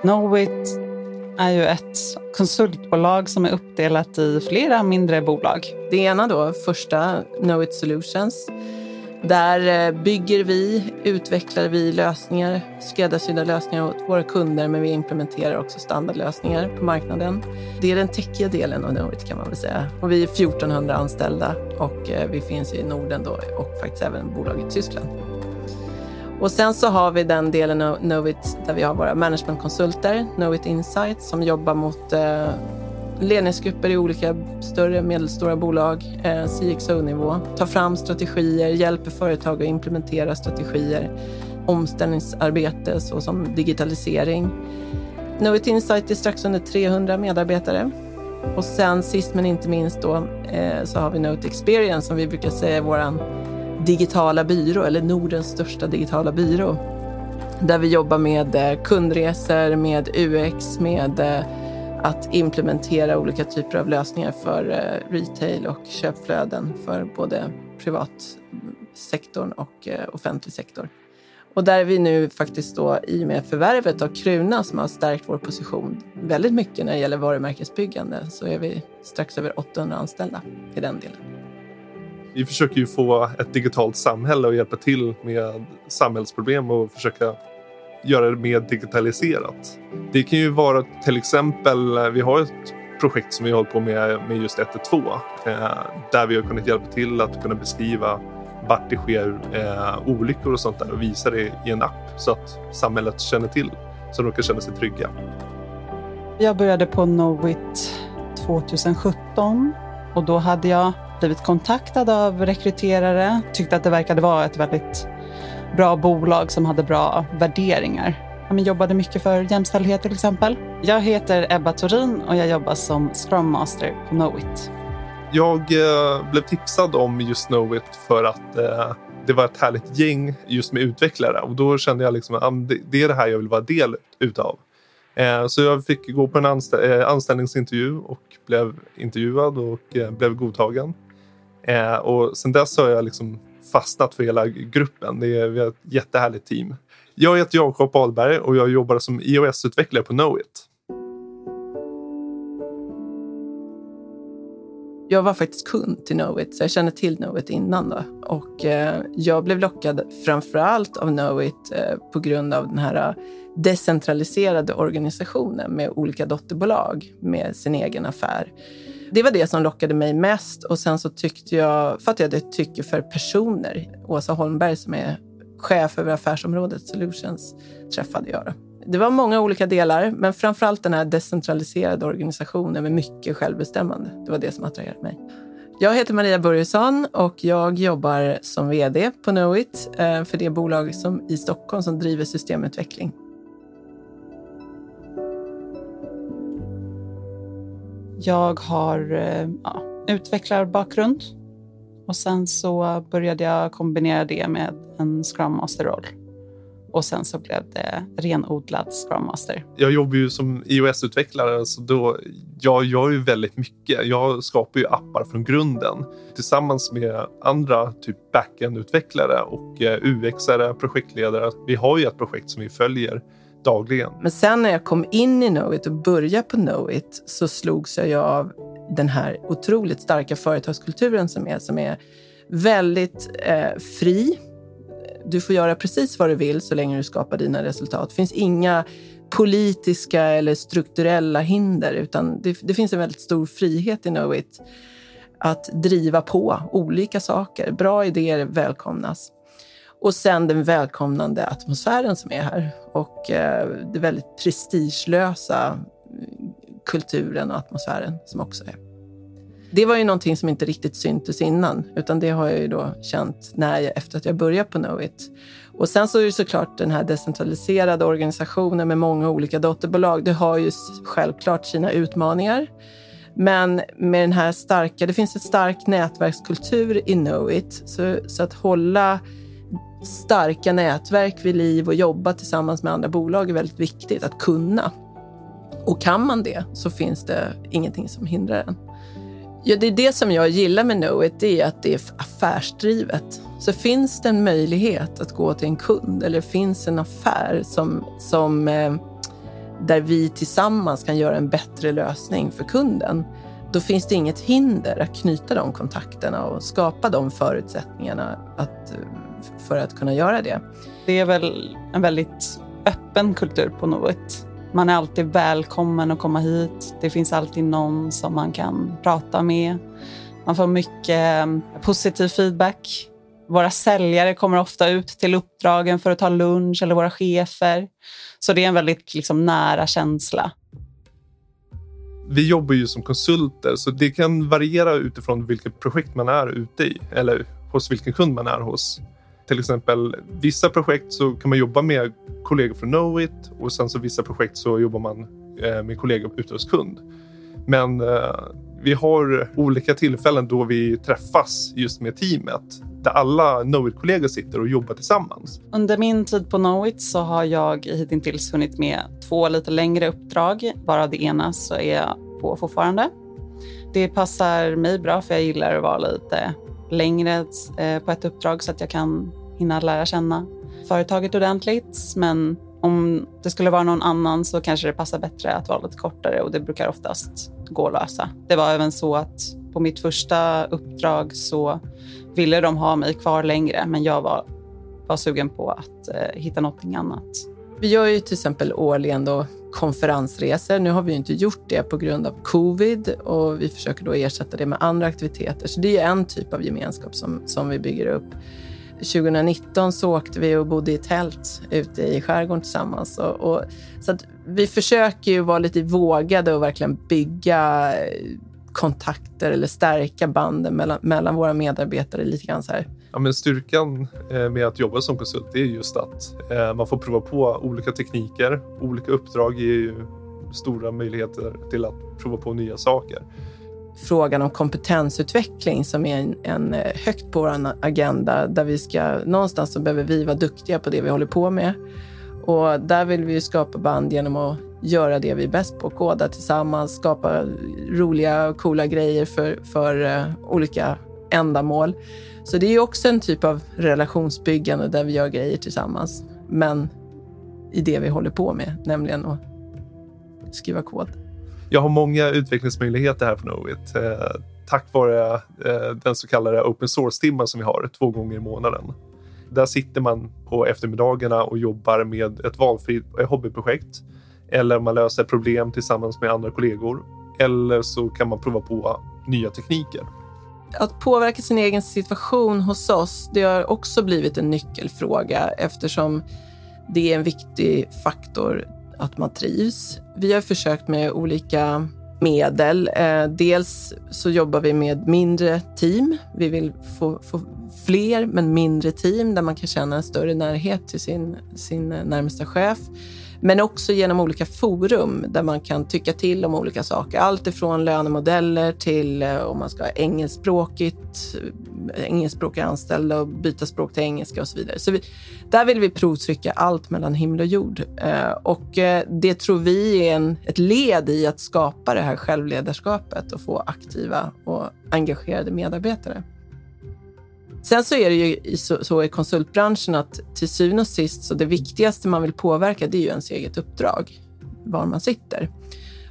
Knowit är ju ett konsultbolag som är uppdelat i flera mindre bolag. Det ena då, första Knowit Solutions. Där eh, bygger vi, utvecklar vi lösningar, skräddarsydda lösningar åt våra kunder men vi implementerar också standardlösningar på marknaden. Det är den techiga delen av Knowit kan man väl säga. Och vi är 1400 anställda och eh, vi finns i Norden då och faktiskt även bolag i Tyskland. Och sen så har vi den delen av Knowit där vi har våra managementkonsulter, Knowit Insight, som jobbar mot eh, ledningsgrupper i olika större och medelstora bolag, eh, CXO-nivå, tar fram strategier, hjälper företag att implementera strategier, omställningsarbete såsom digitalisering. Knowit Insight är strax under 300 medarbetare. Och sen sist men inte minst då eh, så har vi Knowit Experience som vi brukar säga är våran digitala byrå, eller Nordens största digitala byrå. Där vi jobbar med eh, kundresor, med UX, med eh, att implementera olika typer av lösningar för eh, retail och köpflöden för både privatsektorn och offentlig sektor. Och där är vi nu faktiskt då i och med förvärvet av Kruna som har stärkt vår position väldigt mycket när det gäller varumärkesbyggande så är vi strax över 800 anställda i den delen. Vi försöker ju få ett digitalt samhälle och hjälpa till med samhällsproblem och försöka göra det mer digitaliserat. Det kan ju vara till exempel, eh, vi har ett projekt som vi har hållit på med med just 112 eh, där vi har kunnat hjälpa till att kunna beskriva vart det sker eh, olyckor och sånt där och visa det i en app så att samhället känner till så de kan känna sig trygga. Jag började på Knowit 2017 och då hade jag blivit kontaktad av rekryterare. Tyckte att det verkade vara ett väldigt bra bolag som hade bra värderingar. Jag jobbade mycket för jämställdhet till exempel. Jag heter Ebba Torin och jag jobbar som Scrum Master på Knowit. Jag eh, blev tipsad om just Knowit för att eh, det var ett härligt gäng just med utvecklare och då kände jag liksom att ah, det, det är det här jag vill vara del utav. Eh, så jag fick gå på en anställ eh, anställningsintervju och blev intervjuad och eh, blev godtagen. Eh, och sen dess har jag liksom fastnat för hela gruppen. Det är, vi har ett jättehärligt team. Jag heter Jakob Ahlberg och jag jobbar som iOS-utvecklare på Knowit. Jag var faktiskt kund till Knowit, så jag kände till Knowit innan. Då. Och, eh, jag blev lockad framför allt av Knowit eh, på grund av den här decentraliserade organisationen med olika dotterbolag med sin egen affär. Det var det som lockade mig mest. Och sen så tyckte jag, för att jag ett tycke för personer. Åsa Holmberg som är chef över affärsområdet Solutions träffade jag. då. Det var många olika delar, men framför allt den här decentraliserade organisationen med mycket självbestämmande. Det var det som attraherade mig. Jag heter Maria Börjesson och jag jobbar som vd på Knowit eh, för det bolag som, i Stockholm som driver systemutveckling. Jag har eh, ja, utvecklarbakgrund och sen så började jag kombinera det med en Scrum Master-roll. Och sen så blev det renodlad Scrum Master. Jag jobbar ju som iOS-utvecklare så då, jag gör ju väldigt mycket. Jag skapar ju appar från grunden tillsammans med andra typ backend-utvecklare och eh, UX-are, projektledare. Vi har ju ett projekt som vi följer dagligen. Men sen när jag kom in i Knowit och började på Knowit så slogs jag av den här otroligt starka företagskulturen som är, som är väldigt eh, fri. Du får göra precis vad du vill så länge du skapar dina resultat. Det finns inga politiska eller strukturella hinder utan det, det finns en väldigt stor frihet i Knowit att driva på olika saker. Bra idéer välkomnas. Och sen den välkomnande atmosfären som är här och eh, det väldigt prestigelösa eh, kulturen och atmosfären som också är. Det var ju någonting som inte riktigt syntes innan, utan det har jag ju då känt när jag, efter att jag började på Knowit. Och sen så är det såklart den här decentraliserade organisationen med många olika dotterbolag. Det har ju självklart sina utmaningar. Men med den här starka, det finns en stark nätverkskultur i Knowit. Så, så att hålla starka nätverk vid liv och jobba tillsammans med andra bolag är väldigt viktigt att kunna. Och kan man det så finns det ingenting som hindrar en. Ja, det är det som jag gillar med Knowit, det är att det är affärsdrivet. Så finns det en möjlighet att gå till en kund eller finns en affär som, som eh, där vi tillsammans kan göra en bättre lösning för kunden, då finns det inget hinder att knyta de kontakterna och skapa de förutsättningarna att, eh, för att kunna göra det. Det är väl en väldigt öppen kultur på Knowit. Man är alltid välkommen att komma hit. Det finns alltid någon som man kan prata med. Man får mycket positiv feedback. Våra säljare kommer ofta ut till uppdragen för att ta lunch eller våra chefer. Så det är en väldigt liksom, nära känsla. Vi jobbar ju som konsulter så det kan variera utifrån vilket projekt man är ute i eller hos vilken kund man är hos. Till exempel vissa projekt så kan man jobba med kollegor från Knowit och sen så vissa projekt så jobbar man eh, med kollegor ute hos kund. Men eh, vi har olika tillfällen då vi träffas just med teamet där alla Knowit-kollegor sitter och jobbar tillsammans. Under min tid på Knowit så har jag hittills hunnit med två lite längre uppdrag. Bara det ena så är jag på fortfarande. Det passar mig bra för jag gillar att vara lite längre eh, på ett uppdrag så att jag kan hinna lära känna företaget ordentligt. Men om det skulle vara någon annan så kanske det passar bättre att vara lite kortare och det brukar oftast gå att lösa. Det var även så att på mitt första uppdrag så ville de ha mig kvar längre men jag var, var sugen på att eh, hitta någonting annat. Vi gör ju till exempel årligen då konferensresor. Nu har vi inte gjort det på grund av covid och vi försöker då ersätta det med andra aktiviteter. Så det är en typ av gemenskap som, som vi bygger upp. 2019 så åkte vi och bodde i tält ute i skärgården tillsammans. Och, och, så vi försöker ju vara lite vågade och verkligen bygga eh, kontakter eller stärka banden mellan, mellan våra medarbetare lite grann så här. Ja, men styrkan eh, med att jobba som konsult är just att eh, man får prova på olika tekniker. Olika uppdrag ger ju stora möjligheter till att prova på nya saker frågan om kompetensutveckling som är en, en, eh, högt på vår agenda där vi ska någonstans så behöver vi vara duktiga på det vi håller på med. Och där vill vi skapa band genom att göra det vi är bäst på, koda tillsammans, skapa roliga och coola grejer för, för uh, olika ändamål. Så det är också en typ av relationsbyggande där vi gör grejer tillsammans, men i det vi håller på med, nämligen att skriva kod jag har många utvecklingsmöjligheter här på Knowit eh, tack vare eh, den så kallade open source-timmen som vi har två gånger i månaden. Där sitter man på eftermiddagarna och jobbar med ett valfritt eh, hobbyprojekt eller man löser problem tillsammans med andra kollegor. Eller så kan man prova på nya tekniker. Att påverka sin egen situation hos oss, det har också blivit en nyckelfråga eftersom det är en viktig faktor att man trivs. Vi har försökt med olika medel. Eh, dels så jobbar vi med mindre team. Vi vill få, få, fler men mindre team där man kan känna en större närhet till sin, sin eh, närmsta chef. Men också genom olika forum där man kan tycka till om olika saker. Allt ifrån lönemodeller till eh, om man ska ha engelskspråkigt, eh, engelskspråkiga anställda och byta språk till engelska och så vidare. Så vi, där vill vi provtrycka allt mellan himmel och jord. Och det tror vi är en, ett led i att skapa det här självledarskapet och få aktiva och engagerade medarbetare. Sen så är det ju så, så i konsultbranschen att till syvende och sist så det viktigaste man vill påverka det är ju ens eget uppdrag, var man sitter.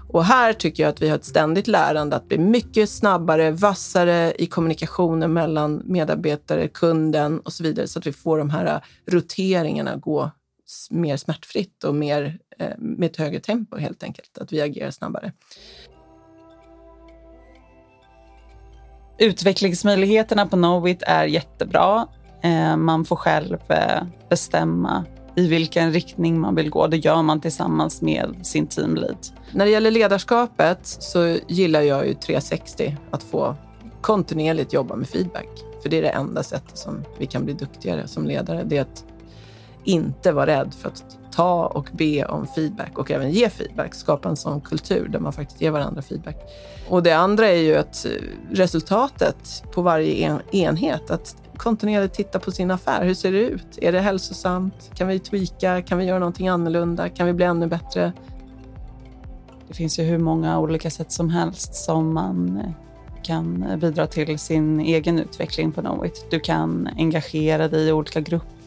Och här tycker jag att vi har ett ständigt lärande att bli mycket snabbare, vassare i kommunikationen mellan medarbetare, kunden och så vidare så att vi får de här roteringarna gå mer smärtfritt och mer, eh, med ett högre tempo helt enkelt. Att vi agerar snabbare. Utvecklingsmöjligheterna på Knowit är jättebra. Eh, man får själv eh, bestämma i vilken riktning man vill gå. Det gör man tillsammans med sin teamlead. När det gäller ledarskapet så gillar jag ju 360, att få kontinuerligt jobba med feedback. För det är det enda sättet som vi kan bli duktigare som ledare. Det är att inte vara rädd för att ta och be om feedback och även ge feedback. Skapa en sån kultur där man faktiskt ger varandra feedback. Och det andra är ju att eh, resultatet på varje en enhet, att kontinuerligt titta på sin affär. Hur ser det ut? Är det hälsosamt? Kan vi tweaka? Kan vi göra någonting annorlunda? Kan vi bli ännu bättre? Det finns ju hur många olika sätt som helst som man eh, kan eh, bidra till sin egen utveckling på Knowit. Du kan engagera dig i olika grupper.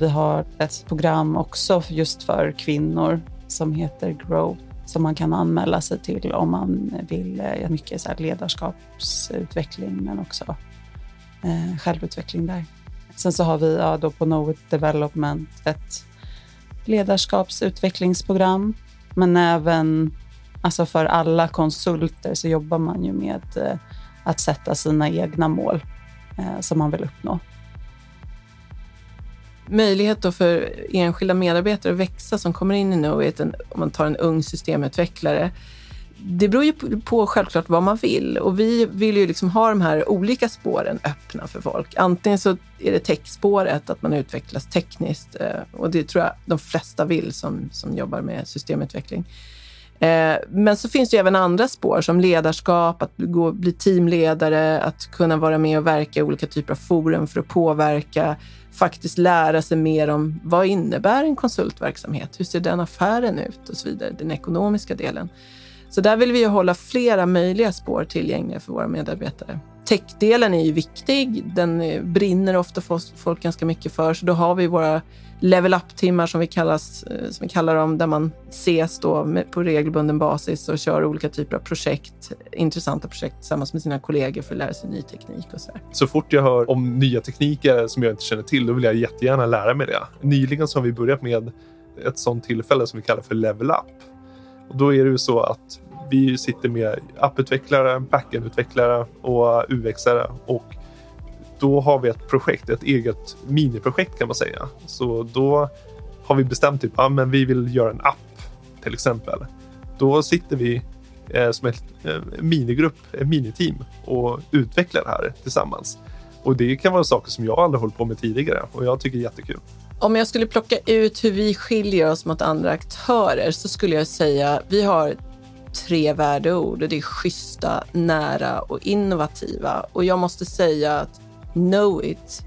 Vi har ett program också just för kvinnor som heter Grow som man kan anmäla sig till om man vill eh, mycket så ledarskapsutveckling men också eh, självutveckling där. Sen så har vi ja, då på Knowit Development ett ledarskapsutvecklingsprogram men även alltså för alla konsulter så jobbar man ju med eh, att sätta sina egna mål eh, som man vill uppnå möjlighet då för enskilda medarbetare att växa som kommer in i Knowit, om man tar en ung systemutvecklare, det beror ju på självklart vad man vill och vi vill ju liksom ha de här olika spåren öppna för folk. Antingen så är det techspåret, att man utvecklas tekniskt eh, och det tror jag de flesta vill som, som jobbar med systemutveckling. Eh, men så finns det även andra spår som ledarskap, att gå, bli teamledare, att kunna vara med och verka i olika typer av forum för att påverka, faktiskt lära sig mer om vad innebär en konsultverksamhet? Hur ser den affären ut och så vidare, den ekonomiska delen. Så där vill vi ju hålla flera möjliga spår tillgängliga för våra medarbetare. Techdelen är ju viktig. Den eh, brinner ofta folk ganska mycket för, så då har vi våra level up-timmar som, vi kallas, eh, som vi kallar dem, där man ses då på regelbunden basis och kör olika typer av projekt, intressanta projekt tillsammans med sina kollegor för att lära sig ny teknik och så. Där. Så fort jag hör om nya tekniker som jag inte känner till, då vill jag jättegärna lära mig det. Nyligen så har vi börjat med ett sånt tillfälle som vi kallar för level up. Och då är det ju så att vi sitter med apputvecklare, backendutvecklare och UXare och då har vi ett projekt, ett eget miniprojekt kan man säga. Så då har vi bestämt typ, ja, men vi vill göra en app till exempel. Då sitter vi eh, som ett eh, minigrupp, ett miniteam och utvecklar det här tillsammans. Och det kan vara saker som jag aldrig hållit på med tidigare och jag tycker det är jättekul. Om jag skulle plocka ut hur vi skiljer oss mot andra aktörer så skulle jag säga vi har tre värdeord och det är schyssta, nära och innovativa. Och jag måste säga att Knowit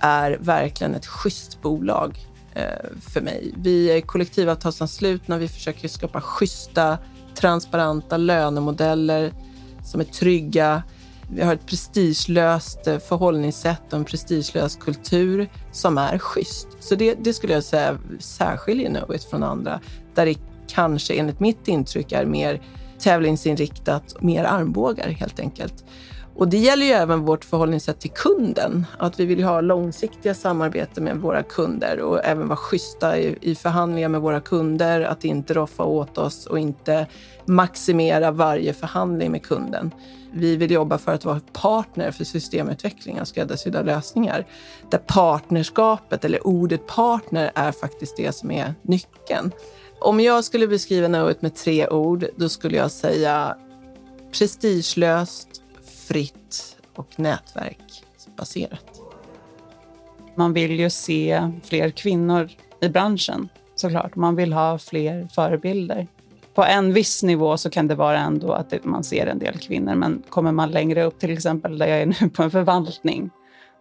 är verkligen ett schysst bolag eh, för mig. Vi är kollektivavtalsanslutna, vi försöker skapa schyssta, transparenta lönemodeller som är trygga. Vi har ett prestigelöst eh, förhållningssätt och en prestigelös kultur som är schysst. Så det, det skulle jag säga särskiljer Knowit från andra, där det kanske enligt mitt intryck är mer tävlingsinriktat, mer armbågar helt enkelt. Och det gäller ju även vårt förhållningssätt till kunden. Att vi vill ha långsiktiga samarbeten med våra kunder och även vara schyssta i, i förhandlingar med våra kunder. Att inte roffa åt oss och inte maximera varje förhandling med kunden. Vi vill jobba för att vara partner för systemutveckling av skräddarsydda lösningar. Där partnerskapet, eller ordet partner, är faktiskt det som är nyckeln. Om jag skulle beskriva Knowit med tre ord, då skulle jag säga prestigelöst, fritt och nätverksbaserat. Man vill ju se fler kvinnor i branschen såklart. Man vill ha fler förebilder. På en viss nivå så kan det vara ändå att man ser en del kvinnor, men kommer man längre upp, till exempel där jag är nu på en förvaltning,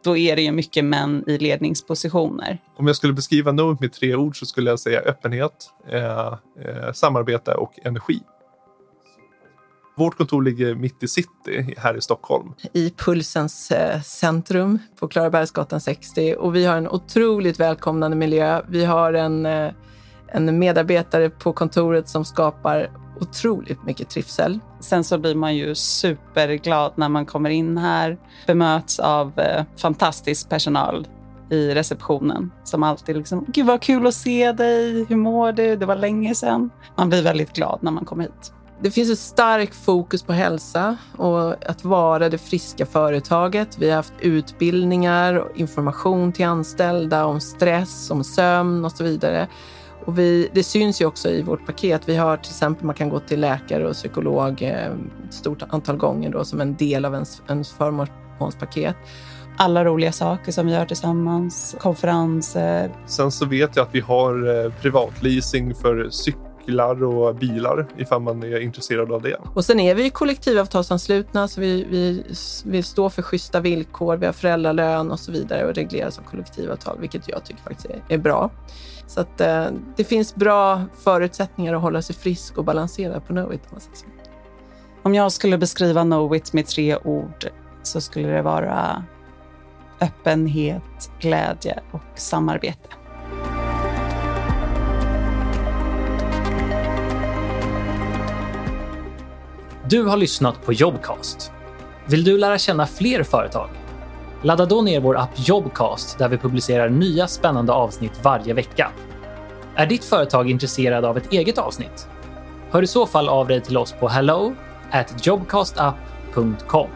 då är det ju mycket män i ledningspositioner. Om jag skulle beskriva Node med tre ord så skulle jag säga öppenhet, eh, eh, samarbete och energi. Vårt kontor ligger mitt i city här i Stockholm. I Pulsens eh, centrum på Klarabergsgatan 60 och vi har en otroligt välkomnande miljö. Vi har en, eh, en medarbetare på kontoret som skapar otroligt mycket trivsel. Sen så blir man ju superglad när man kommer in här, bemöts av eh, fantastisk personal i receptionen som alltid liksom, gud vad kul att se dig, hur mår du, det var länge sedan. Man blir väldigt glad när man kommer hit. Det finns ett starkt fokus på hälsa och att vara det friska företaget. Vi har haft utbildningar och information till anställda om stress, om sömn och så vidare. Och vi, det syns ju också i vårt paket. Vi har till exempel, man kan gå till läkare och psykolog eh, ett stort antal gånger då, som en del av ens, ens förmånspaket. Alla roliga saker som vi gör tillsammans, konferenser. Sen så vet jag att vi har eh, privatleasing för cykel cyklar och bilar ifall man är intresserad av det. Och sen är vi kollektivavtalsanslutna så vi, vi, vi står för schyssta villkor, vi har föräldralön och så vidare och regleras av kollektivavtal, vilket jag tycker faktiskt är, är bra. Så att, eh, det finns bra förutsättningar att hålla sig frisk och balanserad på Knowit. Om, om jag skulle beskriva Knowit med tre ord så skulle det vara öppenhet, glädje och samarbete. Du har lyssnat på Jobcast. Vill du lära känna fler företag? Ladda då ner vår app Jobcast där vi publicerar nya spännande avsnitt varje vecka. Är ditt företag intresserad av ett eget avsnitt? Hör i så fall av dig till oss på hello at jobcastapp.com.